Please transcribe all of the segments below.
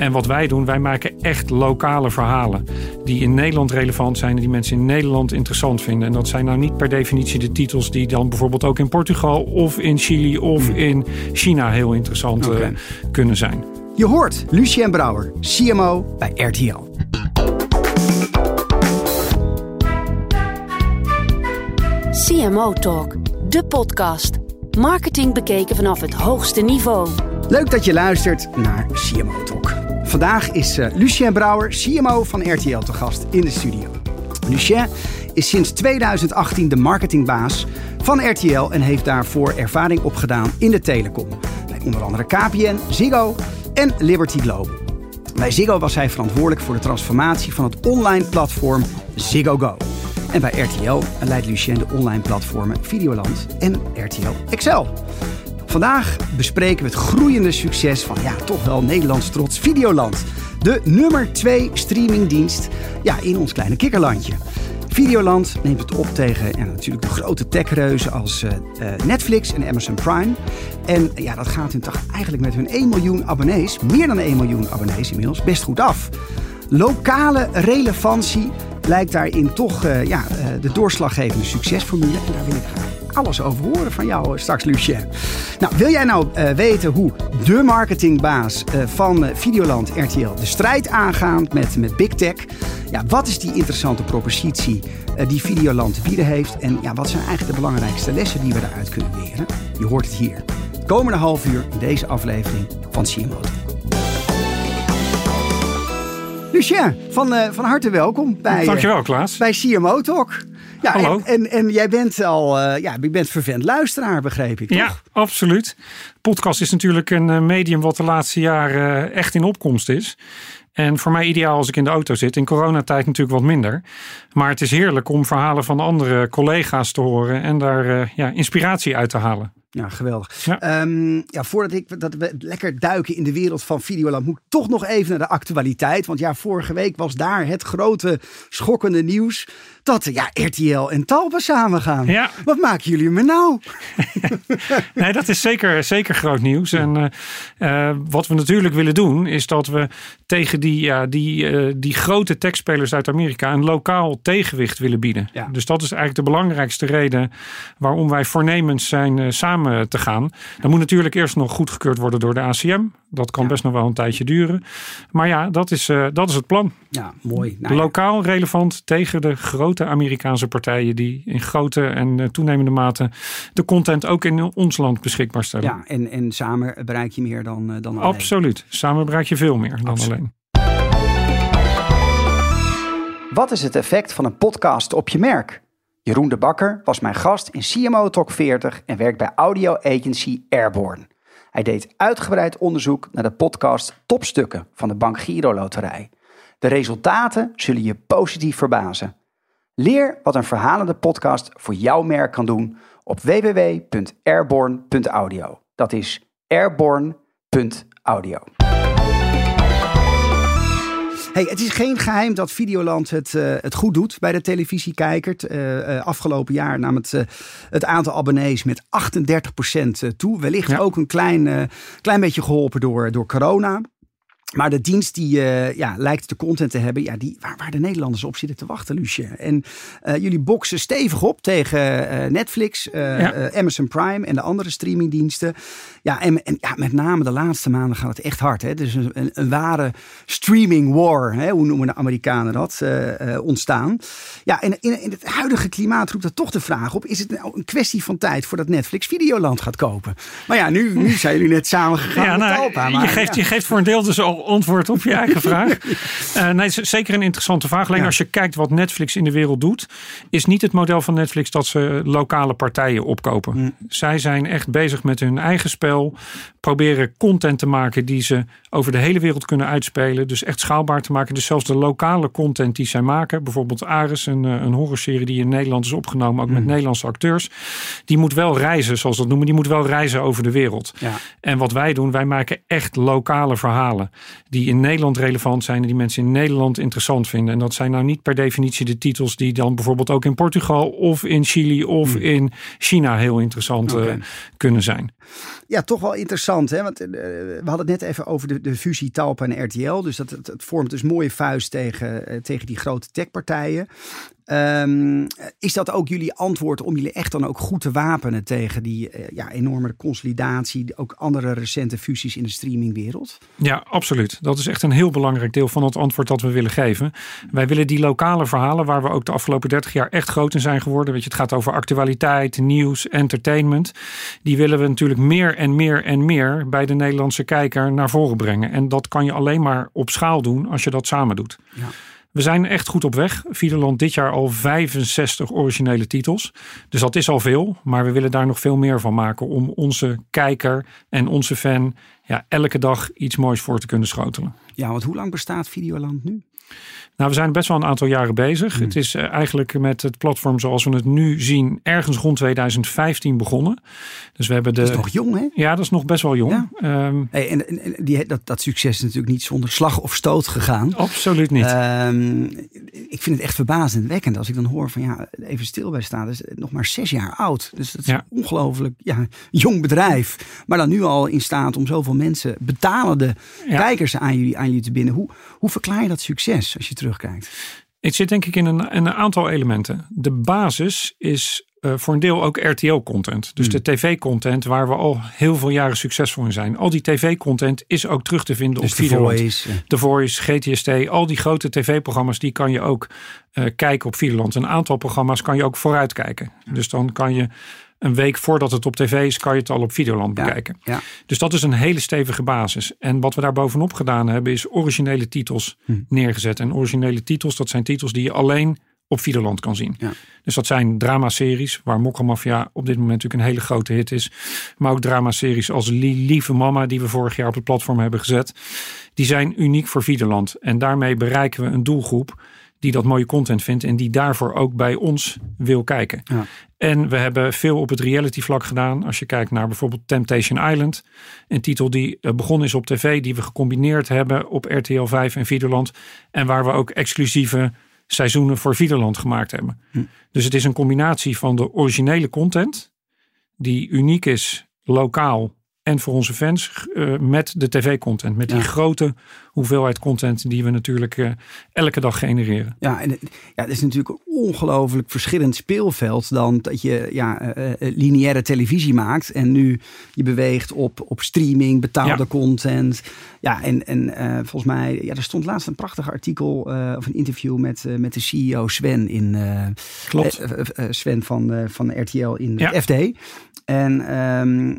En wat wij doen, wij maken echt lokale verhalen. Die in Nederland relevant zijn en die mensen in Nederland interessant vinden. En dat zijn nou niet per definitie de titels die dan bijvoorbeeld ook in Portugal of in Chili of Hmm. in China heel interessant eh, kunnen zijn. Je hoort Lucien Brouwer, CMO bij RTL. CMO Talk, de podcast. Marketing bekeken vanaf het hoogste niveau. Leuk dat je luistert naar CMO Talk. Vandaag is eh, Lucien Brouwer, CMO van RTL, te gast in de studio. Lucien is sinds 2018 de marketingbaas van RTL en heeft daarvoor ervaring opgedaan in de telecom. Bij onder andere KPN, Ziggo en Liberty Global. Bij Ziggo was hij verantwoordelijk voor de transformatie van het online platform Ziggo Go. En bij RTL leidt Lucien de online platformen Videoland en RTL Excel. Vandaag bespreken we het groeiende succes van ja, toch wel Nederlands trots Videoland. De nummer 2 streamingdienst ja, in ons kleine kikkerlandje. Videoland neemt het op tegen natuurlijk de grote techreuzen als eh, eh, Netflix en Amazon Prime. En ja, dat gaat hun toch eigenlijk met hun 1 miljoen abonnees, meer dan 1 miljoen abonnees inmiddels, best goed af. Lokale relevantie lijkt daarin toch eh, ja, eh, de doorslaggevende succesformule. En daar wil ik graag alles over horen van jou straks, Lucien. Nou, wil jij nou eh, weten hoe de marketingbaas van Videoland RTL de strijd aangaat met, met Big Tech? Ja, wat is die interessante propositie die Videoland te bieden heeft? En ja, wat zijn eigenlijk de belangrijkste lessen die we daaruit kunnen leren? Je hoort het hier. Komende half uur in deze aflevering van CMO. Lucien, van, eh, van harte welkom bij, eh, Dankjewel Klaas. bij CMO Talk. Ja, Hallo. En, en, en jij bent al eh, ja, je bent vervent luisteraar, begreep ik. Toch? Ja, absoluut. Podcast is natuurlijk een eh, medium wat de laatste jaren eh, echt in opkomst is. En voor mij ideaal als ik in de auto zit. In coronatijd natuurlijk wat minder. Maar het is heerlijk om verhalen van andere collega's te horen en daar eh, ja, inspiratie uit te halen. Ja, geweldig. Ja. Ehm, ja, voordat ik, dat we lekker duiken in de wereld van Videoland, moet ik toch nog even naar de actualiteit. Want ja, vorige week was daar het grote schokkende nieuws dat ja, RTL en Talpa samengaan. Ja. Wat maken jullie me nou? Nee, dat is zeker, zeker groot nieuws. En eh, eh, wat we natuurlijk willen doen, is dat we tegen die, ja, die, eh, die grote techspelers uit Amerika een lokaal tegenwicht willen bieden. Ja. Dus dat is eigenlijk de belangrijkste reden waarom wij voornemens zijn samen te gaan. Dat moet natuurlijk eerst nog goedgekeurd worden door de ACM. Dat kan best nog wel een tijdje duren. Maar ja, dat is, eh, dat is het plan. Ja, mooi. Nou. Lokaal relevant tegen de grote Amerikaanse partijen die in grote en eh, toenemende mate de content ook in ons land beschikbaar stellen. ja en, en samen bereik je meer dan, eh, dan alleen. Absoluut. Samen bereik je veel meer dan Absoluut. alleen. Wat is het effect van een podcast op je merk? Jeroen de Bakker was mijn gast in CMO Talk 40 en werkt bij audio agency Airborne. Hij deed uitgebreid onderzoek naar de podcast Topstukken van de Bank Giro Loterij. De resultaten zullen je positief verbazen. Leer wat een verhalende podcast voor jouw merk kan doen op www.airborne.audio. Dat is airborne.audio. Hey, het is geen geheim dat Videoland het, eh, het goed doet bij de televisiekijker. Eh, eh, afgelopen jaar nam het, het aantal abonnees met 38% toe. Wellicht Ja. ook een klein, klein beetje geholpen door, door corona. Maar de dienst die eh, ja, lijkt de content te hebben, ja, die, waar, waar de Nederlanders op zitten te wachten, Lucien. En eh, jullie boksen stevig op tegen eh, Netflix, Ja. Amazon Prime en de andere streamingdiensten. Ja, en, en ja, met name de laatste maanden gaat het echt hard. Hè? Dus een, een, een ware streaming war, hè? hoe noemen de Amerikanen dat, ontstaan. Ja, en in, in het huidige klimaat roept dat toch de vraag op, is het nou een kwestie van tijd voordat Netflix Videoland gaat kopen? Maar ja, nu, nu zijn jullie net samen gegaan Ja, met nou, je, geeft, ja. je geeft voor een deel dus al antwoord op je eigen vraag. Eh, nee, zeker een interessante vraag. Alleen Ja. als je kijkt wat Netflix in de wereld doet, is niet het model van Netflix dat ze lokale partijen opkopen. Hm. Zij zijn echt bezig met hun eigen spel, proberen content te maken die ze over de hele wereld kunnen uitspelen. Dus echt schaalbaar te maken. Dus zelfs de lokale content die zij maken, bijvoorbeeld Ares, een, eh, een horrorserie die in Nederland is opgenomen, ook met Nederlandse acteurs, die moet wel reizen, zoals we dat noemen. Die moet wel reizen over de wereld. Ja. En wat wij doen, wij maken echt lokale verhalen. Die in Nederland relevant zijn en die mensen in Nederland interessant vinden. En dat zijn nou niet per definitie de titels die dan bijvoorbeeld ook in Portugal of in Chili of in China heel interessant eh, kunnen zijn. ja, toch wel interessant. Hè? Want uh, we hadden het net even over de, de fusie Talpa en RTL. Dus dat, vormt dus mooie vuist tegen, uh, tegen die grote techpartijen. Um, is dat ook jullie antwoord om jullie echt dan ook goed te wapenen tegen die uh, ja, enorme consolidatie, ook andere recente fusies in de streamingwereld? Ja, absoluut. Dat is echt een heel belangrijk deel van het antwoord dat we willen geven. Wij willen die lokale verhalen, waar we ook de afgelopen 30 jaar echt groot in zijn geworden. Weet je, het gaat over actualiteit, nieuws, entertainment. Die willen we natuurlijk meer en meer en meer bij de Nederlandse kijker naar voren brengen. En dat kan je alleen maar op schaal doen als je dat samen doet. Ja. We zijn echt goed op weg. Videoland dit jaar al 65 originele titels. Dus dat is al veel. Maar we willen daar nog veel meer van maken. Om onze kijker en onze fan ja, elke dag iets moois voor te kunnen schotelen. Ja, want hoe lang bestaat Videoland nu? Nou, we zijn best wel een aantal jaren bezig. Hmm. Het is uh, eigenlijk met het platform zoals we het nu zien, ergens rond 2015 begonnen. Dus we hebben de. Dat is nog jong, hè? Ja, dat is nog best wel jong. Ja. Um, hey, en, en die, dat, dat succes is natuurlijk niet zonder slag of stoot gegaan. Absoluut niet. Um, ik vind het echt verbazendwekkend als ik dan hoor van ja, even stil bij staan. is nog maar zes jaar oud. Dus dat is ja. een ongelooflijk ja, jong bedrijf. Maar dan nu al in staat om zoveel mensen, betalende ja. kijkers aan jullie, aan jullie te binden. Hoe, hoe verklaar je dat succes als je terugkijkt? Het zit denk ik in een, in een aantal elementen. De basis is uh, voor een deel ook RTL-content. Dus hmm. de tv-content waar we al heel veel jaren succesvol in zijn. Al die tv-content is ook terug te vinden dus op Videoland. The Voice, The Voice, GTST, al die grote tv-programma's die kan je ook uh, kijken op Videoland. Een aantal programma's kan je ook vooruitkijken. Dus dan kan je een week voordat het op tv is, kan je het al op Videoland ja, bekijken. Ja. Dus dat is een hele stevige basis. En wat we daar bovenop gedaan hebben, is originele titels hm. neergezet. En originele titels, dat zijn titels die je alleen op Videoland kan zien. Ja. Dus dat zijn dramaseries, waar Mokkermafia op dit moment natuurlijk een hele grote hit is. Maar ook dramaseries als Lieve Mama, die we vorig jaar op het platform hebben gezet. Die zijn uniek voor Videoland. En daarmee bereiken we een doelgroep die dat mooie content vindt en die daarvoor ook bij ons wil kijken. Ja. En we hebben veel op het reality vlak gedaan. Als je kijkt naar bijvoorbeeld Temptation Island. Een titel die eh, begonnen is op tv, die we gecombineerd hebben op RTL 5 en Videoland. En waar we ook exclusieve seizoenen voor Videoland gemaakt hebben. Hm. Dus het is een combinatie van de originele content, die uniek is lokaal en voor onze fans uh, met de tv-content. Met die Ja. grote hoeveelheid content die we natuurlijk uh, elke dag genereren. Ja, en ja, het is natuurlijk een ongelooflijk verschillend speelveld dan dat je ja, eh, eh, lineaire televisie maakt en nu je beweegt op, op streaming, betaalde Ja. content. Ja, en, en eh, volgens mij, ja, er stond laatst een prachtig artikel eh, of een interview met, eh, met de CEO Sven in eh, Klopt. eh, eh, eh, Sven van, eh, van RTL in Ja. FD. En ehm,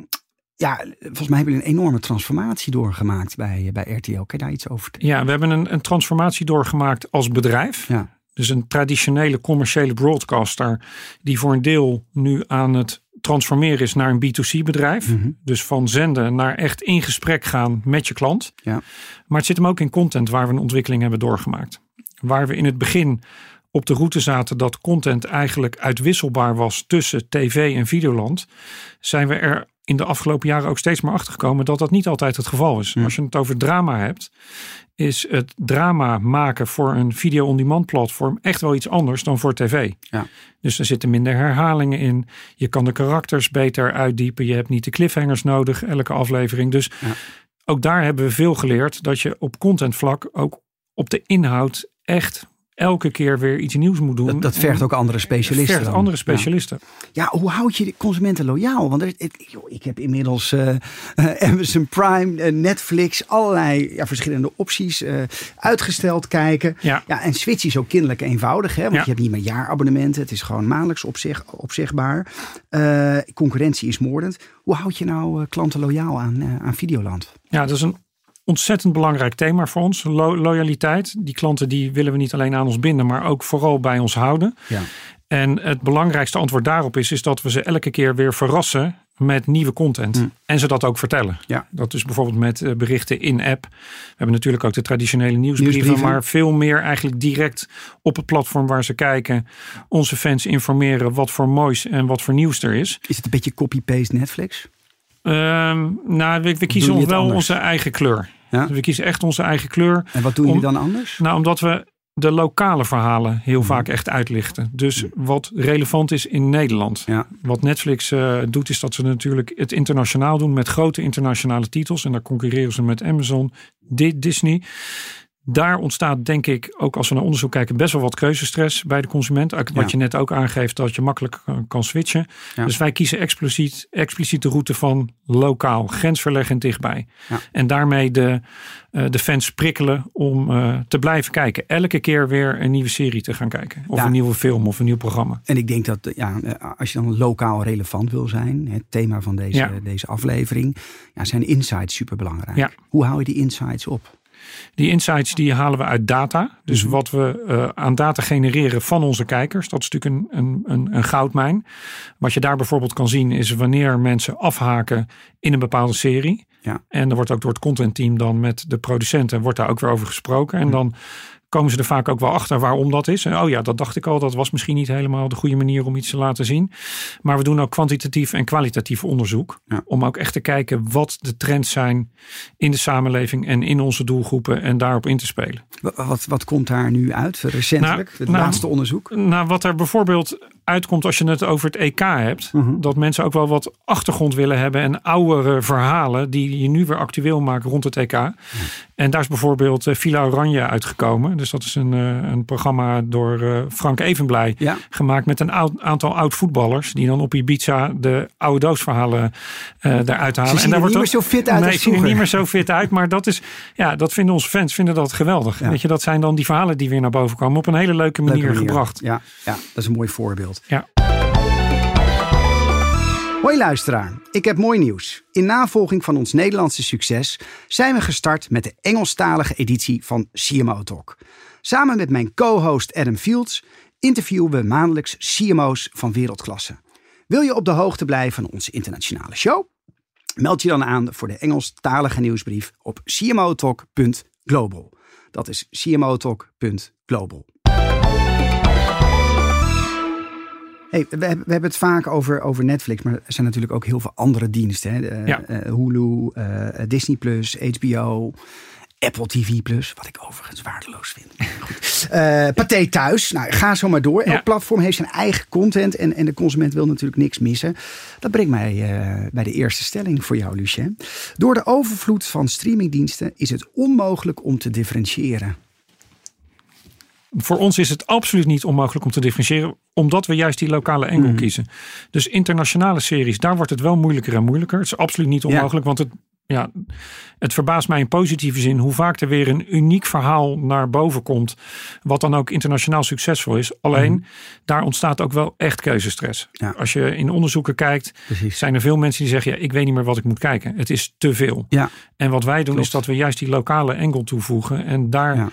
ja, volgens mij hebben jullie een enorme transformatie doorgemaakt bij, bij RTL. Kan je daar iets over vertellen? Ja, we hebben een, een transformatie doorgemaakt als bedrijf. Ja. Dus een traditionele commerciële broadcaster die voor een deel nu aan het transformeren is naar een B2C bedrijf. Mhm. Dus van zenden naar echt in gesprek gaan met je klant. Ja. Maar het zit hem ook in content waar we een ontwikkeling hebben doorgemaakt. Waar we in het begin op de route zaten dat content eigenlijk uitwisselbaar was tussen tv en videoland, zijn we er in de afgelopen jaren ook steeds maar achter gekomen dat dat niet altijd het geval is. Ja. Als je het over drama hebt, is het drama maken voor een video-on-demand platform echt wel iets anders dan voor tv. Ja. Dus er zitten minder herhalingen in. Je kan de karakters beter uitdiepen. Je hebt niet de cliffhangers nodig, elke aflevering. Dus Ja. ook daar hebben we veel geleerd dat je op contentvlak ook op de inhoud echt elke keer weer iets nieuws moet doen. Dat, dat vergt ook andere specialisten. vergt dan. andere specialisten. Ja, hoe houd je de consumenten loyaal? Want er, het- joh, ik heb inmiddels eh, Amazon Prime, eh, Netflix, allerlei ja, verschillende opties uitgesteld kijken. Ja. Ja, en switch is ook kinderlijk eenvoudig, hè? want je hebt niet meer jaarabonnementen. Het is gewoon maandelijks opzeg, opzegbaar. Eh, concurrentie is moordend. Hoe houd je nou klanten loyaal aan, aan Videoland? Ja, dat is een ontzettend belangrijk thema voor ons. Lo- loyaliteit. Die klanten die willen we niet alleen aan ons binden, maar ook vooral bij ons houden. Ja. En het belangrijkste antwoord daarop is, is dat we ze elke keer weer verrassen met nieuwe content. Mm. En ze dat ook vertellen. Ja. Dat is bijvoorbeeld met eh, berichten in app. We hebben natuurlijk ook de traditionele nieuwsbrieven, Nieuwsbrieven. maar veel meer eigenlijk direct op het platform waar ze kijken. Onze fans informeren wat voor moois en wat voor nieuws er is. Is het een beetje copy-paste Netflix? Ehm, nou, we, we kiezen wel anders? onze eigen kleur. Ja? We kiezen echt onze eigen kleur. En wat doen Om- jullie dan anders? Nou, omdat we de lokale verhalen heel vaak echt uitlichten. Dus wat relevant is in Nederland. Ja. Wat Netflix eh, doet, is dat ze natuurlijk het internationaal doen met grote internationale titels. En daar concurreren ze met Amazon, Di- Disney. Daar ontstaat, denk ik, ook als we naar onderzoek kijken, best wel wat keuzestress bij de consument. Wat Ja. je net ook aangeeft, dat je makkelijk eh, kan switchen. Ja. Dus wij kiezen expliciet, expliciet de route van lokaal, grensverleggend dichtbij. Ja. En daarmee de, eh, de fans prikkelen om eh, te blijven kijken. Elke keer weer een nieuwe serie te gaan kijken. Of een nieuwe film of een nieuw programma. En ik denk dat ja, als je dan lokaal relevant wil zijn, het thema van deze, deze aflevering, ja, zijn insights super belangrijk. Hoe hou je die insights op? Die insights die halen we uit data. Dus Mhm. wat we eh, aan data genereren van onze kijkers. Dat is natuurlijk een, een, een, een goudmijn. Wat je daar bijvoorbeeld kan zien is wanneer mensen afhaken in een bepaalde serie. Ja. En er wordt ook door het contentteam dan met de producenten wordt daar ook weer over gesproken. En dan komen ze er vaak ook wel achter waarom dat is. En oh ja, dat dacht ik al. Dat was misschien niet helemaal de goede manier om iets te laten zien. Maar we doen ook kwantitatief en kwalitatief onderzoek. Ja. Om ook echt te kijken wat de trends zijn in de samenleving en in onze doelgroepen. En daarop in te spelen. Wa- Wat, wat komt daar nu uit recentelijk? Nou, het nou, laatste onderzoek? Nou, wat er bijvoorbeeld uitkomt als je het over het EK hebt. Mhm. Dat mensen ook wel wat achtergrond willen hebben. En oudere verhalen die je nu weer actueel maken rond het EK. En daar is bijvoorbeeld eh, Villa Oranje uitgekomen. Dus dat is een, eh, een programma door eh, Frank Evenblij. Ja. Gemaakt met een oud, aantal oud voetballers. Die dan op Ibiza de oude doosverhalen eruit halen. Ze zien er wordt niet meer zo fit uit Nee, ze zien er niet meer zo fit uit. Maar dat is, ja, dat vinden onze fans vinden dat geweldig. Ja. Weet je, dat zijn dan die verhalen die weer naar boven komen. Op een hele leuke manier, Leuke manier. gebracht. Ja, ja, dat is een mooi voorbeeld. Ja. Hoi luisteraar, ik heb mooi nieuws. In navolging van ons Nederlandse succes zijn we gestart met de Engelstalige editie van CMO Talk. Samen met mijn co-host Adam Fields interviewen we maandelijks CMO's van wereldklasse. Wil je op de hoogte blijven van onze internationale show? Meld je dan aan voor de Engelstalige nieuwsbrief op cmotalk.global. Dat is cmotalk.global. Hey, we, hebben, we hebben het vaak over, over Netflix, maar er zijn natuurlijk ook heel veel andere diensten. Hè? Eh, Ja. Hulu, eh, Disney Plus, HBO, Apple TV Plus, wat ik overigens waardeloos vind. Goed. Eh Pathé Thuis, nou, ga zo maar door. Ja. Elk platform heeft zijn eigen content en, en de consument wil natuurlijk niks missen. Dat brengt mij bij de eerste stelling voor jou, Lucien. Door de overvloed van streamingdiensten is het onmogelijk om te differentiëren. Voor ons is het absoluut niet onmogelijk om te differentiëren, omdat we juist die lokale engel Mhm. kiezen. Dus internationale series, daar wordt het wel moeilijker en moeilijker. Het is absoluut niet onmogelijk, want het, ja, het verbaast mij in positieve zin hoe vaak er weer een uniek verhaal naar boven komt, wat dan ook internationaal succesvol is. Alleen, daar ontstaat ook wel echt keuzestress. Mhm. Ja. Als je in onderzoeken kijkt, Precies. zijn er veel mensen die zeggen, ja, ik weet niet meer wat ik moet kijken. Het is te veel. Ja, En wat wij doen Klopt. is dat we juist die lokale engel toevoegen en daar Ja.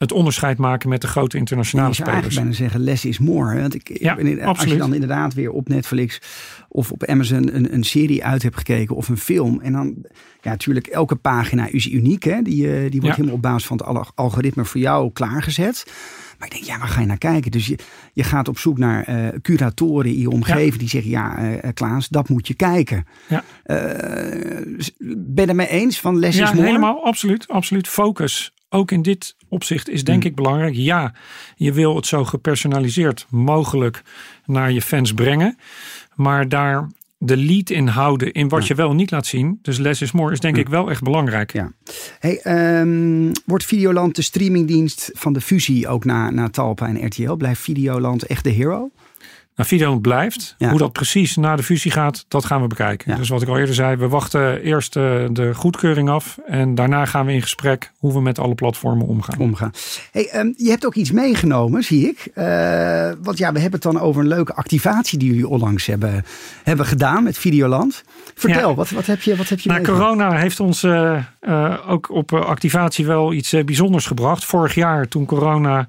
Het onderscheid maken met de grote internationale je zou eigenlijk spelers. bijna zeggen less is more. Want ik, ik Ja, ben in- als je dan inderdaad weer op Netflix of op Amazon een, een serie uit hebt gekeken of een film. En dan, ja natuurlijk, elke pagina is uniek. Hè? Die, eh, die wordt Ja. helemaal op basis van het al- algoritme voor jou klaargezet. Maar ik denk, ja, waar ga je naar kijken? Dus je, je gaat op zoek naar eh, curatoren in je omgeving die zeggen, ja, eh, Klaas, dat moet je kijken. Ja. Ben je het mee eens van less Ja, is more? helemaal, absoluut, absoluut. Focus, ook in dit opzicht, is Hmm. denk ik belangrijk. Ja, je wil het zo gepersonaliseerd mogelijk naar je fans brengen. Maar daar de lead in houden in wat je wel niet laat zien. Dus less is more is denk ik wel echt belangrijk. Ja. Hey, ehm, wordt Videoland de streamingdienst van de fusie ook na, na Talpa en RTL? Blijft Videoland echt de hero? Nou, Videoland blijft. Ja. Hoe dat precies na de fusie gaat, dat gaan we bekijken. Ja. Dus wat ik al eerder zei, we wachten eerst eh, de goedkeuring af. En daarna gaan we in gesprek hoe we met alle platformen omgaan. Omgaan. Hey, ehm, je hebt ook iets meegenomen, zie ik. Eh, want ja, we hebben het dan over een leuke activatie die jullie onlangs hebben, hebben gedaan met Videoland. Vertel, Ja. wat, wat heb je, wat heb je Nou, meegenomen? corona heeft ons eh, ook op eh, activatie wel iets eh, bijzonders gebracht. Vorig jaar, toen corona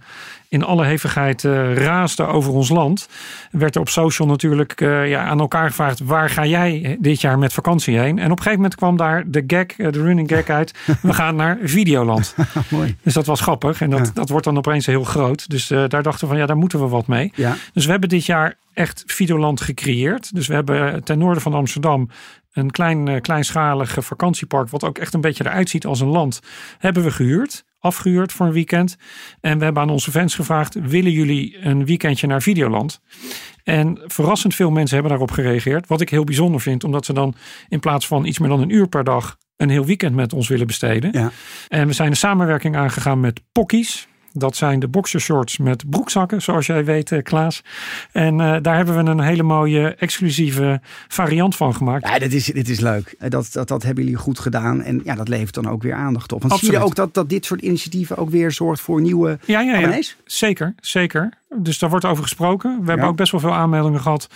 in alle hevigheid eh, raasde over ons land, werd er op social natuurlijk eh, ja, aan elkaar gevraagd: waar ga jij dit jaar met vakantie heen? En op een gegeven moment kwam daar de gag, eh, de running gag uit: we gaan naar Videoland. Mooi. Dus dat was grappig en dat, Ja. dat wordt dan opeens heel groot. Dus eh, daar dachten we van ja, daar moeten we wat mee. Ja. Dus we hebben dit jaar echt Videoland gecreëerd. Dus we hebben ten noorden van Amsterdam Een klein, uh, kleinschalig vakantiepark, wat ook echt een beetje eruit ziet als een land, hebben we gehuurd. Afgehuurd voor een weekend. En we hebben aan onze fans gevraagd: willen jullie een weekendje naar Videoland? En verrassend veel mensen hebben daarop gereageerd. Wat ik heel bijzonder vind, omdat ze dan in plaats van iets meer dan een uur per dag een heel weekend met ons willen besteden. Ja. En we zijn een samenwerking aangegaan met Pockies. Dat zijn de boxershorts met broekzakken, zoals jij weet, eh, Klaas. En uh, daar hebben we een hele mooie exclusieve variant van gemaakt. Ja, dit is, dit is leuk. Eh, dat, dat, dat hebben jullie goed gedaan. En ja, dat levert dan ook weer aandacht op. Want Absoluut. zie je ook dat, dat dit soort initiatieven ook weer zorgt voor nieuwe ja, ja, ja. Zeker, zeker. Dus daar wordt over gesproken. We hebben ook best wel veel aanmeldingen gehad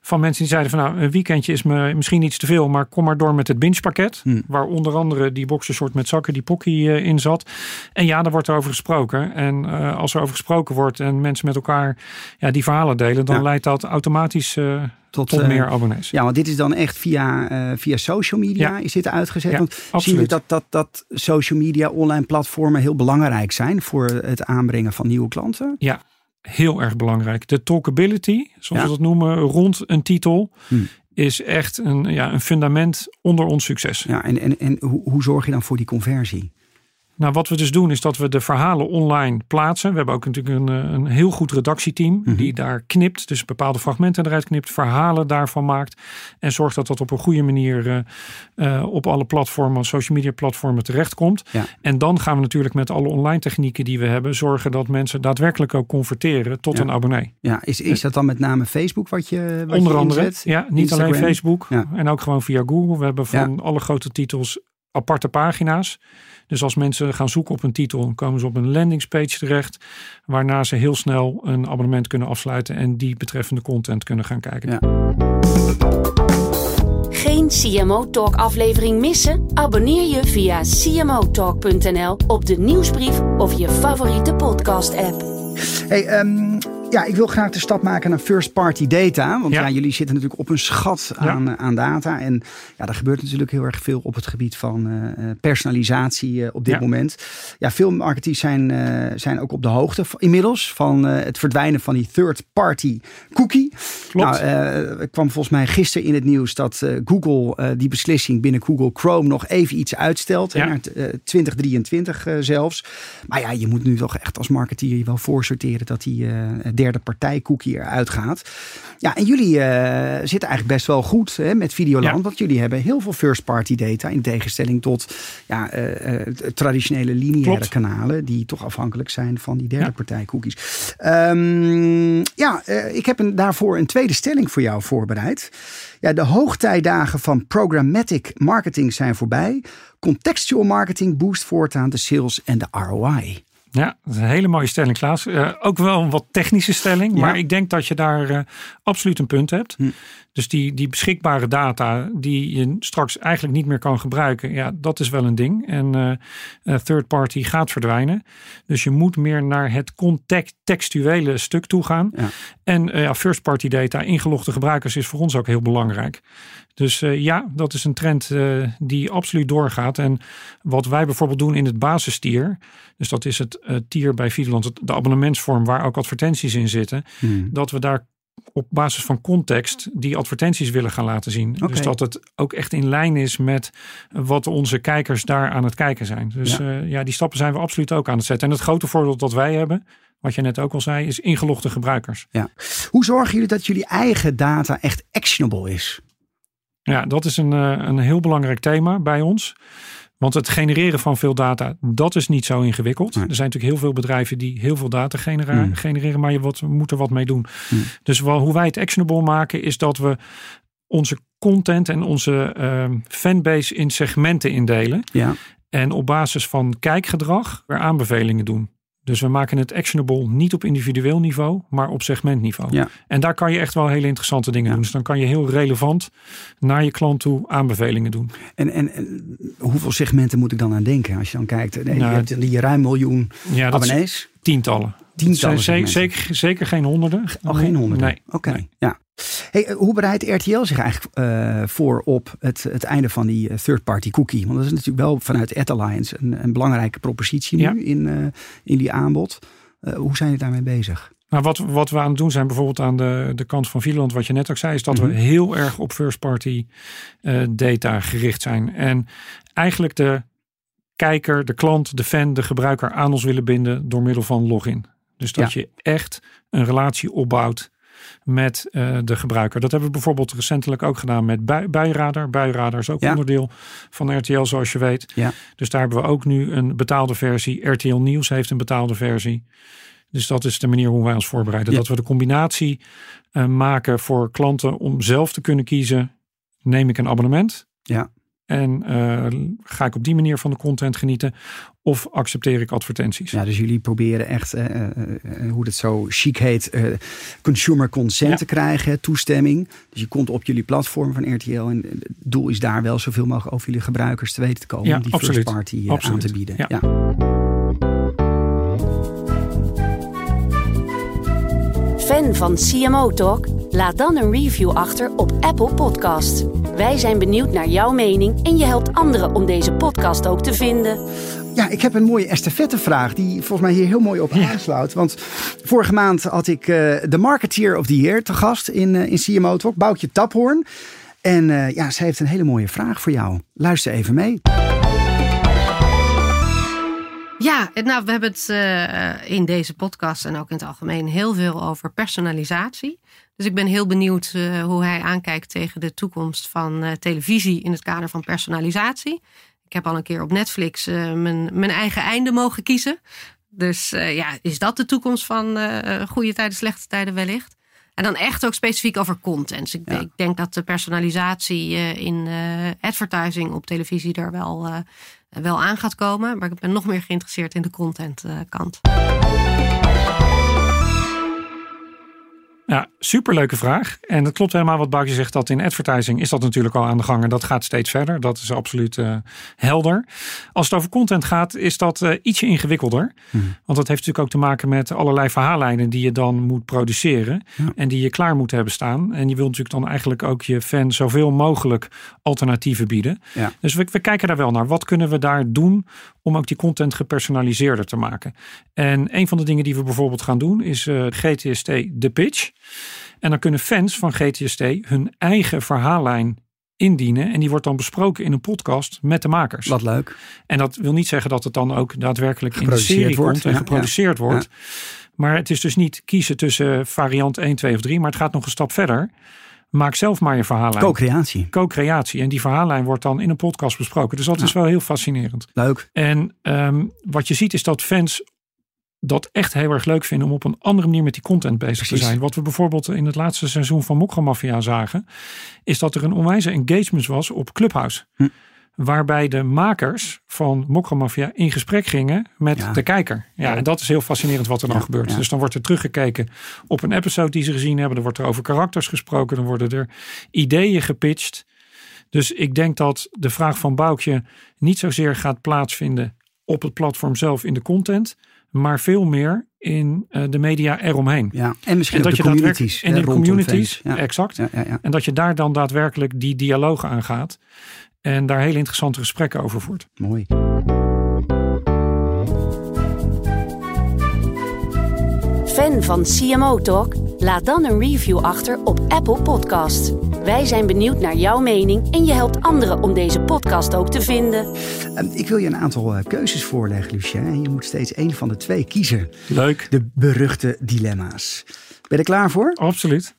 van mensen die zeiden van nou, een weekendje is me misschien iets te veel, maar kom maar door met het binge-pakket. Hmm. Waar onder andere die boxershort met zakken, die pocky in zat. En ja, daar wordt over gesproken. En uh, als er over gesproken wordt en mensen met elkaar ja, die verhalen delen, dan leidt dat automatisch uh, tot, tot, meer abonnees. Ja, want dit is dan echt via, via social media is dit uitgezet. Want zie je dat, dat, dat social media, online platformen heel belangrijk zijn voor het aanbrengen van nieuwe klanten? Ja, heel erg belangrijk. De talkability, zoals we dat noemen, rond een titel. Hmm. Is echt een, ja, een fundament onder ons succes. Ja, en, en, en hoe, hoe zorg je dan voor die conversie? Nou, wat we dus doen is dat we de verhalen online plaatsen. We hebben ook natuurlijk een, eh, een heel goed redactieteam mhm. die daar knipt. Dus bepaalde fragmenten eruit knipt, verhalen daarvan maakt. En zorgt dat dat op een goede manier uh, uh, op alle platformen, social media platformen terechtkomt. Ja. En dan gaan we natuurlijk met alle online technieken die we hebben, zorgen dat mensen daadwerkelijk ook converteren tot een abonnee. Ja, is, is dat dan met name Facebook wat je wat Onder je andere, ja, niet alleen Facebook. En ook gewoon via Google. We hebben van alle grote titels aparte pagina's. Dus als mensen gaan zoeken op een titel, komen ze op een landingspage terecht. Waarna ze heel snel een abonnement kunnen afsluiten en die betreffende content kunnen gaan kijken. Ja. Geen CMO Talk aflevering missen? Abonneer je via cmotalk.nl op de nieuwsbrief of je favoriete podcast app. Hey, um, ja, ik wil graag de stap maken naar first party data. Want ja. jullie zitten natuurlijk op een schat aan, eh, aan data. En ja, er gebeurt natuurlijk heel erg veel op het gebied van uh, personalisatie uh, op dit moment. Ja, veel marketeers zijn, uh, zijn ook op de hoogte inmiddels van het verdwijnen van die third party cookie. Klopt. Nou, kwam volgens mij gisteren in het nieuws dat Google die beslissing binnen Google Chrome nog even iets uitstelt. Ja. Naar 2023 zelfs. Maar ja, je moet nu toch echt als marketeer je wel voorsorteren dat die derde partij cookie eruit gaat. Ja, en jullie uh, zitten eigenlijk best wel goed hè, met Videoland. Want jullie hebben heel veel first party data. In tegenstelling tot ja, uh, traditionele lineaire kanalen. Die toch afhankelijk zijn van die derde partij cookies. Um, ja, ik heb een, daarvoor een tweede stelling voor jou voorbereid. Ja, de hoogtijdagen van programmatic marketing zijn voorbij. Contextual marketing boost voortaan de sales en de ROI. Ja, dat is een hele mooie stelling, Klaas. Uh, ook wel een wat technische stelling, maar ik denk dat je daar uh, absoluut een punt hebt. Hm. Dus die, die beschikbare data die je straks eigenlijk niet meer kan gebruiken, ja, dat is wel een ding. En uh, third party gaat verdwijnen. Dus je moet meer naar het contextuele stuk toe gaan. Ja. En ja, first party data, ingelogde gebruikers, is voor ons ook heel belangrijk. Dus uh, ja, dat is een trend uh, die absoluut doorgaat. En wat wij bijvoorbeeld doen in het basistier, dus dat is het uh, tier bij Videoland, de abonnementsvorm waar ook advertenties in zitten, hmm. dat we daar op basis van context die advertenties willen gaan laten zien. Okay. Dus dat het ook echt in lijn is met wat onze kijkers daar aan het kijken zijn. Dus ja. ja, die stappen zijn we absoluut ook aan het zetten. En het grote voordeel dat wij hebben, wat je net ook al zei, is ingelogde gebruikers. Ja. Hoe zorgen jullie dat jullie eigen data echt actionable is? Ja, dat is een, eh, een heel belangrijk thema bij ons. Want het genereren van veel data, dat is niet zo ingewikkeld. Er zijn natuurlijk heel veel bedrijven die heel veel data genera mm. genereren, maar je wat, moet er wat mee doen. Mm. Dus wel, hoe wij het actionable maken, is dat we onze content en onze uh, fanbase in segmenten indelen. Ja. En op basis van kijkgedrag weer aanbevelingen doen. Dus we maken het actionable niet op individueel niveau, maar op segmentniveau. Ja. En daar kan je echt wel hele interessante dingen doen. Dus dan kan je heel relevant naar je klant toe aanbevelingen doen. En, en, hoeveel segmenten moet ik dan aan denken? Als je dan kijkt, nee, nou, je hebt die ruim miljoen ja, abonnees. Tientallen. Tientallen. Zeker, zeker, zeker geen honderden. Oh, geen honderden? Nee. Oké, ja. Hey, eh, hoe bereidt RTL zich eigenlijk uh, voor op het, het einde van die eh, third-party cookie? Want dat is natuurlijk wel vanuit Ad Alliance een, een belangrijke propositie nu in, uh, in die aanbod. Uh, hoe zijn jullie daarmee bezig? Nou, wat, wat we aan het doen zijn, bijvoorbeeld aan de, de kant van Videoland, wat je net ook zei, is dat Mhm. we heel erg op first party eh, data gericht zijn. En eigenlijk de kijker, de klant, de fan, de gebruiker aan ons willen binden door middel van login. Dus dat je echt een relatie opbouwt met eh, de gebruiker. Dat hebben we bijvoorbeeld recentelijk ook gedaan met Buienradar. Buienradar is ook Ja. onderdeel van RTL, zoals je weet. Ja. Dus daar hebben we ook nu een betaalde versie. RTL Nieuws heeft een betaalde versie. Dus dat is de manier hoe wij ons voorbereiden. Ja. Dat we de combinatie eh, maken voor klanten om zelf te kunnen kiezen. Neem ik een abonnement? Ja. En eh, ga ik op die manier van de content genieten? Of accepteer ik advertenties? Ja, dus jullie proberen echt, eh, eh, hoe het zo chic heet, eh, consumer consent Ja. te krijgen, toestemming. Dus je komt op jullie platform van RTL en het doel is daar wel zoveel mogelijk over jullie gebruikers te weten te komen. Ja, om die absoluut. first party aan te bieden. Ja. Ja. Fan van CMO Talk? Laat dan een review achter op Apple Podcast. Wij zijn benieuwd naar jouw mening en je helpt anderen om deze podcast ook te vinden. Ja, ik heb een mooie estafettevraag die volgens mij hier heel mooi op aansluit. Want vorige maand had ik eh, de Marketeer of the Year te gast in, eh, in CMO Talk, Boukje Taphoorn. En eh, ja, zij heeft een hele mooie vraag voor jou. Luister even mee. Ja, nou, we hebben het eh, in deze podcast en ook in het algemeen heel veel over personalisatie. Dus ik ben heel benieuwd eh, hoe hij aankijkt tegen de toekomst van eh, televisie in het kader van personalisatie. Ik heb al een keer op Netflix eh, mijn, mijn eigen einde mogen kiezen. Dus ja, is dat de toekomst van goede tijden, slechte tijden wellicht? En dan echt ook specifiek over content. Ik, Ja. ik denk dat de personalisatie in advertising op televisie er wel, wel aan gaat komen. Maar ik ben nog meer geïnteresseerd in de content eh, kant. Ja, superleuke vraag. En het klopt helemaal wat Boukje zegt. Dat in advertising is dat natuurlijk al aan de gang. En dat gaat steeds verder. Dat is absoluut eh, helder. Als het over content gaat, is dat eh, ietsje ingewikkelder. Want dat heeft natuurlijk ook te maken met allerlei verhaallijnen die je dan moet produceren. Ja. En die je klaar moet hebben staan. En je wilt natuurlijk dan eigenlijk ook je fan zoveel mogelijk alternatieven bieden. Ja. Dus we, we kijken daar wel naar. Wat kunnen we daar doen om ook die content gepersonaliseerder te maken? En een van de dingen die we bijvoorbeeld gaan doen is eh, GTST de pitch. En dan kunnen fans van GTST hun eigen verhaallijn indienen. En die wordt dan besproken in een podcast met de makers. Wat leuk. En dat wil niet zeggen dat het dan ook daadwerkelijk in de serie wordt, komt en ja, geproduceerd ja, wordt. Maar het is dus niet kiezen tussen variant 1, 2 of 3. Maar het gaat nog een stap verder. Maak zelf maar je verhaallijn. Co-creatie. Co-creatie. En die verhaallijn wordt dan in een podcast besproken. Dus dat is wel heel fascinerend. Leuk. En ehm, wat je ziet is dat fans dat echt heel erg leuk vinden om op een andere manier met die content bezig Precies. te zijn. Wat we bijvoorbeeld in het laatste seizoen van Mokra zagen, is dat er een onwijze engagement was op Clubhouse. Hm. Waarbij de makers van Mokra in gesprek gingen met Ja. de kijker. Ja, en dat is heel fascinerend wat er dan Ja, gebeurt. Dus dan wordt er teruggekeken op een episode die ze gezien hebben. Dan wordt er over karakters gesproken. Dan worden er ideeën gepitcht. Dus ik denk dat de vraag van Boukje niet zozeer gaat plaatsvinden op het platform zelf in de content, maar veel meer in eh, de media eromheen. Ja. En misschien En dat de je communities. en in rondom communities, fans. Ja. exact. Ja, ja, ja. En dat je daar dan daadwerkelijk die dialoog aan gaat en daar hele interessante gesprekken over voert. Mooi. Fan van CMO Talk? Laat dan een review achter op Apple Podcast. Wij zijn benieuwd naar jouw mening en je helpt anderen om deze podcast ook te vinden. Ehm, ik wil je een aantal eh, keuzes voorleggen, Lucien. En je moet steeds één van de twee kiezen. Leuk. De beruchte dilemma's. Ben je er klaar voor? Absoluut.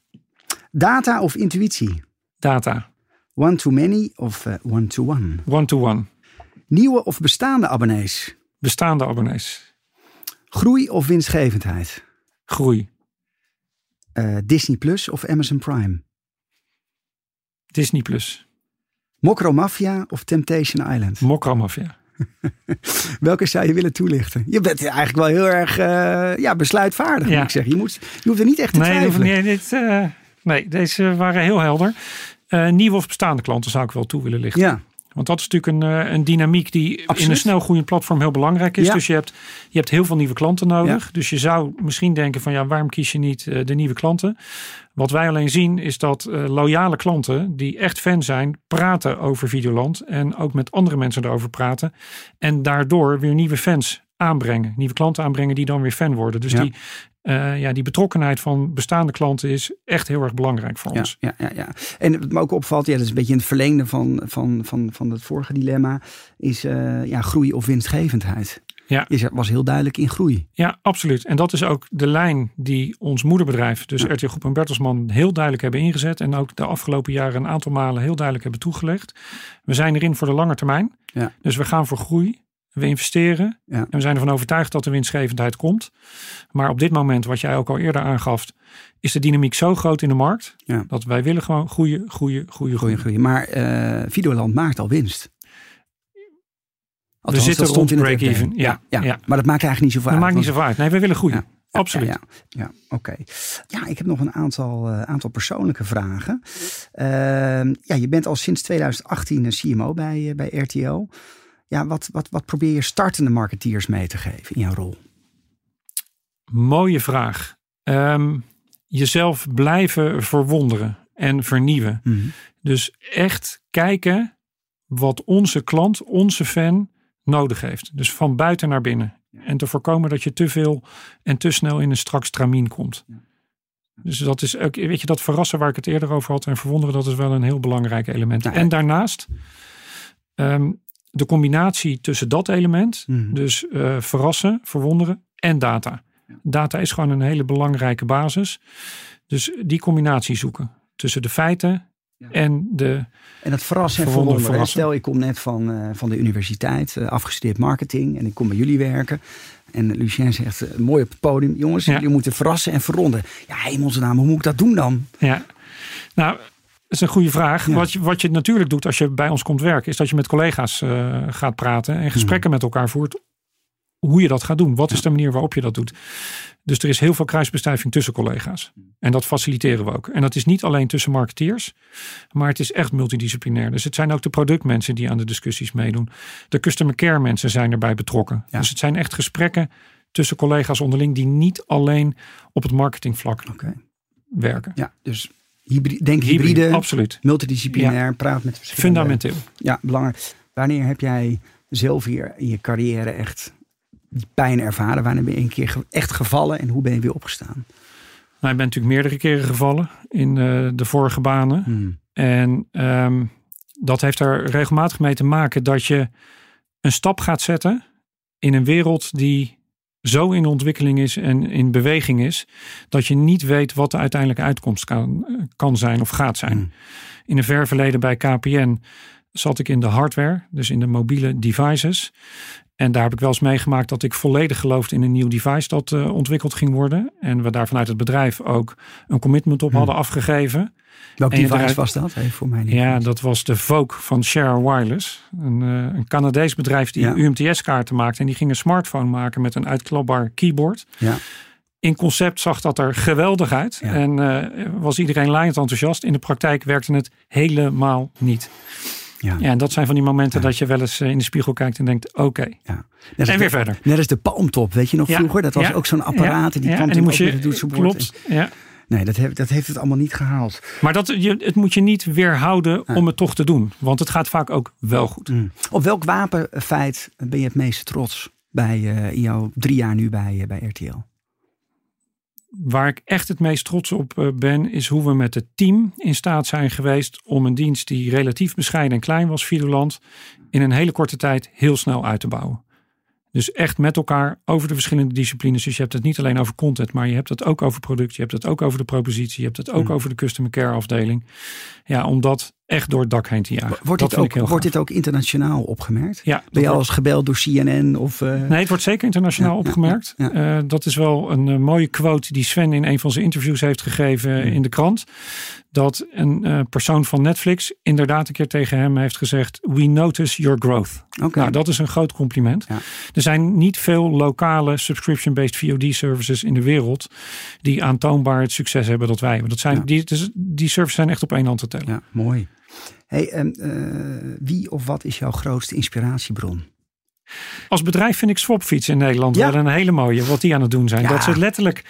Data of intuïtie? Data. One to many of eh, one to one? One-to-one. Nieuwe of bestaande abonnees? Bestaande abonnees. Groei of winstgevendheid? Groei. Eh, Disney Plus of Amazon Prime? Disney Plus. Mokro Mafia of Temptation Island? Mokra Mafia. Welke zou je willen toelichten? Je bent eigenlijk wel heel erg eh, ja, besluitvaardig, moet ik zeggen. Je, moet, je hoeft er niet echt te Nee, twijfelen. nee, dit, nee, deze waren heel helder. Eh, nieuwe of bestaande klanten zou ik wel toe willen lichten. Ja, Want dat is natuurlijk een, eh, een dynamiek die in een snel groeiend platform heel belangrijk is. Ja. Dus je hebt, je hebt heel veel nieuwe klanten nodig. Dus je zou misschien denken van ja, waarom kies je niet eh, de nieuwe klanten? Wat wij alleen zien is dat loyale klanten die echt fan zijn, praten over Videoland. En ook met andere mensen erover praten. En daardoor weer nieuwe fans aanbrengen. Nieuwe klanten aanbrengen die dan weer fan worden. Dus Ja. die, eh, ja, die betrokkenheid van bestaande klanten is echt heel erg belangrijk voor Ja, ons. ja, ja, ja. En wat me ook opvalt, ja, dat is een beetje in het verlengde van, van, van, van het vorige dilemma, is eh, ja, groei of winstgevendheid. Ja. Je was heel duidelijk in groei. Ja, absoluut. En dat is ook de lijn die ons moederbedrijf, dus Ja. RTL Groep en Bertelsman, heel duidelijk hebben ingezet. En ook de afgelopen jaren een aantal malen heel duidelijk hebben toegelegd. We zijn erin voor de lange termijn. Ja. Dus we gaan voor groei. We investeren. Ja. En we zijn ervan overtuigd dat de winstgevendheid komt. Maar op dit moment, wat jij ook al eerder aangaf, is de dynamiek zo groot in de markt. Ja. Dat wij willen gewoon groeien, Groei groeien. en groei. Maar eh Videoland maakt al winst. Althans, zitten dat stond rond break-even. Ja, ja. Maar dat maakt eigenlijk niet zoveel Dat uit. maakt niet zoveel uit. Nee, we willen groeien. Absoluut. Ja, ja, ja, oké. Ja, ik heb nog een aantal, eh, aantal persoonlijke vragen. Ehm, ja, je bent al sinds 2018 een CMO bij, eh, bij RTL. Ja, wat, wat, wat probeer je startende marketeers mee te geven in jouw rol? Mooie vraag. Ehm, jezelf blijven verwonderen en vernieuwen. Mhm. Dus echt kijken wat onze klant, onze fan nodig heeft. Dus van buiten naar binnen. En te voorkomen dat je te veel en te snel in een strak stramien komt. Dus dat is ook, weet je, dat verrassen waar ik het eerder over had en verwonderen, dat is wel een heel belangrijk element. Ja. En daarnaast ehm, de combinatie tussen dat element, Mhm. dus eh, verrassen, verwonderen en data. Data is gewoon een hele belangrijke basis. Dus die combinatie zoeken tussen de feiten Ja. en de. En dat verrassen en Verwonderen, verwonderen. Stel, ik kom net van, eh, van de universiteit, eh, afgestudeerd marketing. En ik kom bij jullie werken. En Lucien zegt, mooi op het podium. Jongens, Ja. jullie moeten verrassen en verronden. Ja, hemelse naam, hoe moet ik dat doen dan? Ja, nou, dat is een goede vraag. Ja. Wat, je, wat je natuurlijk doet als je bij ons komt werken, is dat je met collega's eh, gaat praten en gesprekken met elkaar voert. Hoe je dat gaat doen. Wat is de manier waarop je dat doet? Dus er is heel veel kruisbestuiving tussen collega's. En dat faciliteren we ook. En dat is niet alleen tussen marketeers, maar het is echt multidisciplinair. Dus het zijn ook de productmensen die aan de discussies meedoen. De customer care mensen zijn erbij betrokken. Ja. Dus het zijn echt gesprekken tussen collega's onderling die niet alleen op het marketingvlak Oké. werken. Ja, dus hybri- denk hybride, absoluut. multidisciplinair, praat met verschillende... Fundamenteel. Ja, belangrijk. Wanneer heb jij zelf hier in je carrière echt die pijn ervaren? Wanneer ben je een keer echt gevallen en hoe ben je weer opgestaan? Nou, ik ben natuurlijk meerdere keren gevallen in eh, de vorige banen. Hmm. En ehm, dat heeft er regelmatig mee te maken dat je een stap gaat zetten in een wereld die zo in ontwikkeling is en in beweging is, dat je niet weet wat de uiteindelijke uitkomst kan, kan zijn of gaat zijn. Hmm. In een ver verleden bij KPN zat ik in de hardware, dus in de mobiele devices. En daar heb ik wel eens meegemaakt dat ik volledig geloofde in een nieuw device dat eh, ontwikkeld ging worden. En we daar vanuit het bedrijf ook een commitment op Hmm. hadden afgegeven. Welk En device was dat? Even voor mij niet. Ja, dat was de Vogue van Share Wireless. Een, eh, een Canadees bedrijf die Ja. UMTS-kaarten maakte. En die ging een smartphone maken met een uitklapbaar keyboard. Ja. In concept zag dat er geweldig uit. Ja. En eh, was iedereen laaiend enthousiast. In de praktijk werkte het helemaal niet. Ja. Ja, en dat zijn van die momenten Ja. dat je wel eens eh, in de spiegel kijkt en denkt, oké. Ja. En de- weer verder. Net als de palmtop, weet je nog Ja, vroeger? Dat was ook zo'n apparaat en die ja, kwam toen moest je. Klopt, ja. Nee, dat heeft, dat heeft het allemaal niet gehaald. Maar dat, je, het moet je niet weerhouden om het toch te doen. Want het gaat vaak ook wel goed. Mm. Op welk wapenfeit ben je het meest trots bij eh, in jouw drie jaar nu bij, eh, bij RTL? Waar ik echt het meest trots op eh, ben, is hoe we met het team in staat zijn geweest om een dienst die relatief bescheiden en klein was, Videoland, in een hele korte tijd heel snel uit te bouwen. Dus echt met elkaar over de verschillende disciplines. Dus je hebt het niet alleen over content, maar je hebt het ook over product. Je hebt het ook over de propositie. Je hebt het ook Hmm. over de customer care afdeling. Ja, om dat echt door het dak heen te jagen. Wordt, dit ook, wordt dit ook internationaal opgemerkt? Ja, Ben je al eens gebeld door CNN? Of, eh, Nee, het wordt zeker internationaal Ja, opgemerkt. ja, Eh, dat is wel een eh, mooie quote die Sven in een van zijn interviews heeft gegeven in de krant. Dat een persoon van Netflix inderdaad een keer tegen hem heeft gezegd: We notice your growth. Oké. Nou, dat is een groot compliment. Er zijn niet veel lokale subscription-based VOD-services in de wereld die aantoonbaar het succes hebben dat wij hebben. Dat zijn, die, dus die services zijn echt op één hand te tellen. Ja, mooi. Hey, en, eh, wie of wat is jouw grootste inspiratiebron? Als bedrijf vind ik Swapfiets in Nederland Ja. wel een hele mooie wat die aan het doen zijn. Ja. Dat ze letterlijk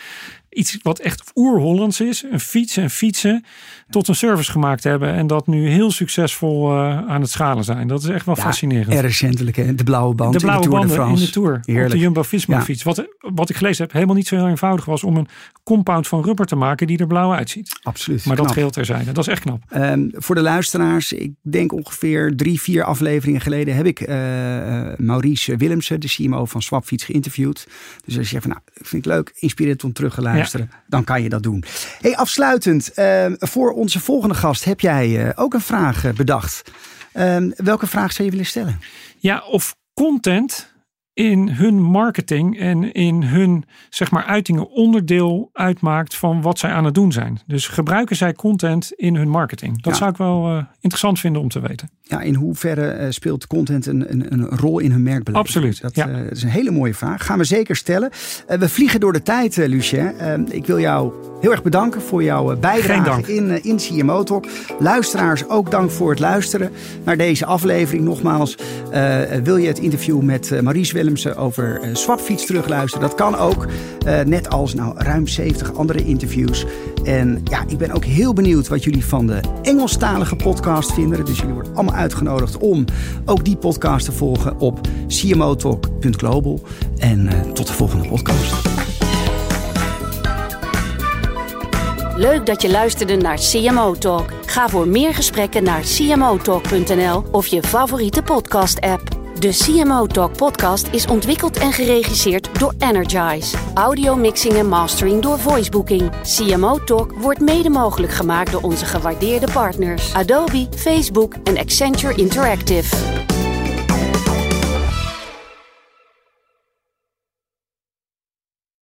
iets wat echt oer-Hollands is. Een fiets en fietsen tot een service gemaakt hebben. En dat nu heel succesvol uh, aan het schalen zijn. Dat is echt wel Ja, fascinerend. Erg recentelijk, hè? De blauwe band de blauwe in de Tour de banden in France. de Tour. Op Heerlijk. de Jumbo-Visma Ja. fiets. Wat, wat ik gelezen heb, helemaal niet zo heel eenvoudig was om een compound van rubber te maken die er blauw uitziet. Absoluut. Maar dat knap. geheel terzijde. Dat is echt knap. Ehm, voor de luisteraars, ik denk ongeveer drie, vier afleveringen geleden heb ik eh, eh, Maurice Willemsen, de CMO van Swapfiets, geïnterviewd. Dus als je zegt van nou, ik vind het leuk, inspirerend om terug te luisteren, dan kan je dat doen. Hey, afsluitend, ehm, voor onze volgende gast heb jij eh, ook een vraag eh, bedacht. Ehm, welke vraag zou je willen stellen? Ja, of content in hun marketing en in hun zeg maar uitingen onderdeel uitmaakt van wat zij aan het doen zijn. Dus gebruiken zij content in hun marketing? Dat Ja. zou ik wel eh, interessant vinden om te weten. Ja, in hoeverre eh, speelt content een, een, een rol in hun merkbeleving? Absoluut, Dat ja. eh, is een hele mooie vraag. Gaan we zeker stellen. We vliegen door de tijd, Lucien. Ik wil jou heel erg bedanken voor jouw eh, bijdrage in, eh, in CMO Talk. Luisteraars, ook dank voor het luisteren naar deze aflevering. Nogmaals, eh, wil je het interview met Maurice Willemsen over Swapfiets terugluisteren? Dat kan ook. Net als nou, ruim 70 andere interviews. En ja, ik ben ook heel benieuwd wat jullie van de Engelstalige podcast vinden. Dus jullie worden allemaal uitgenodigd om ook die podcast te volgen op cmotalk.global. En tot de volgende podcast. Leuk dat je luisterde naar CMO Talk. Ga voor meer gesprekken naar cmotalk.nl of je favoriete podcast-app. De CMO Talk podcast is ontwikkeld en geregisseerd door Energize. Audio mixing en mastering door Voicebooking. CMO Talk wordt mede mogelijk gemaakt door onze gewaardeerde partners Adobe, Facebook en Accenture Interactive.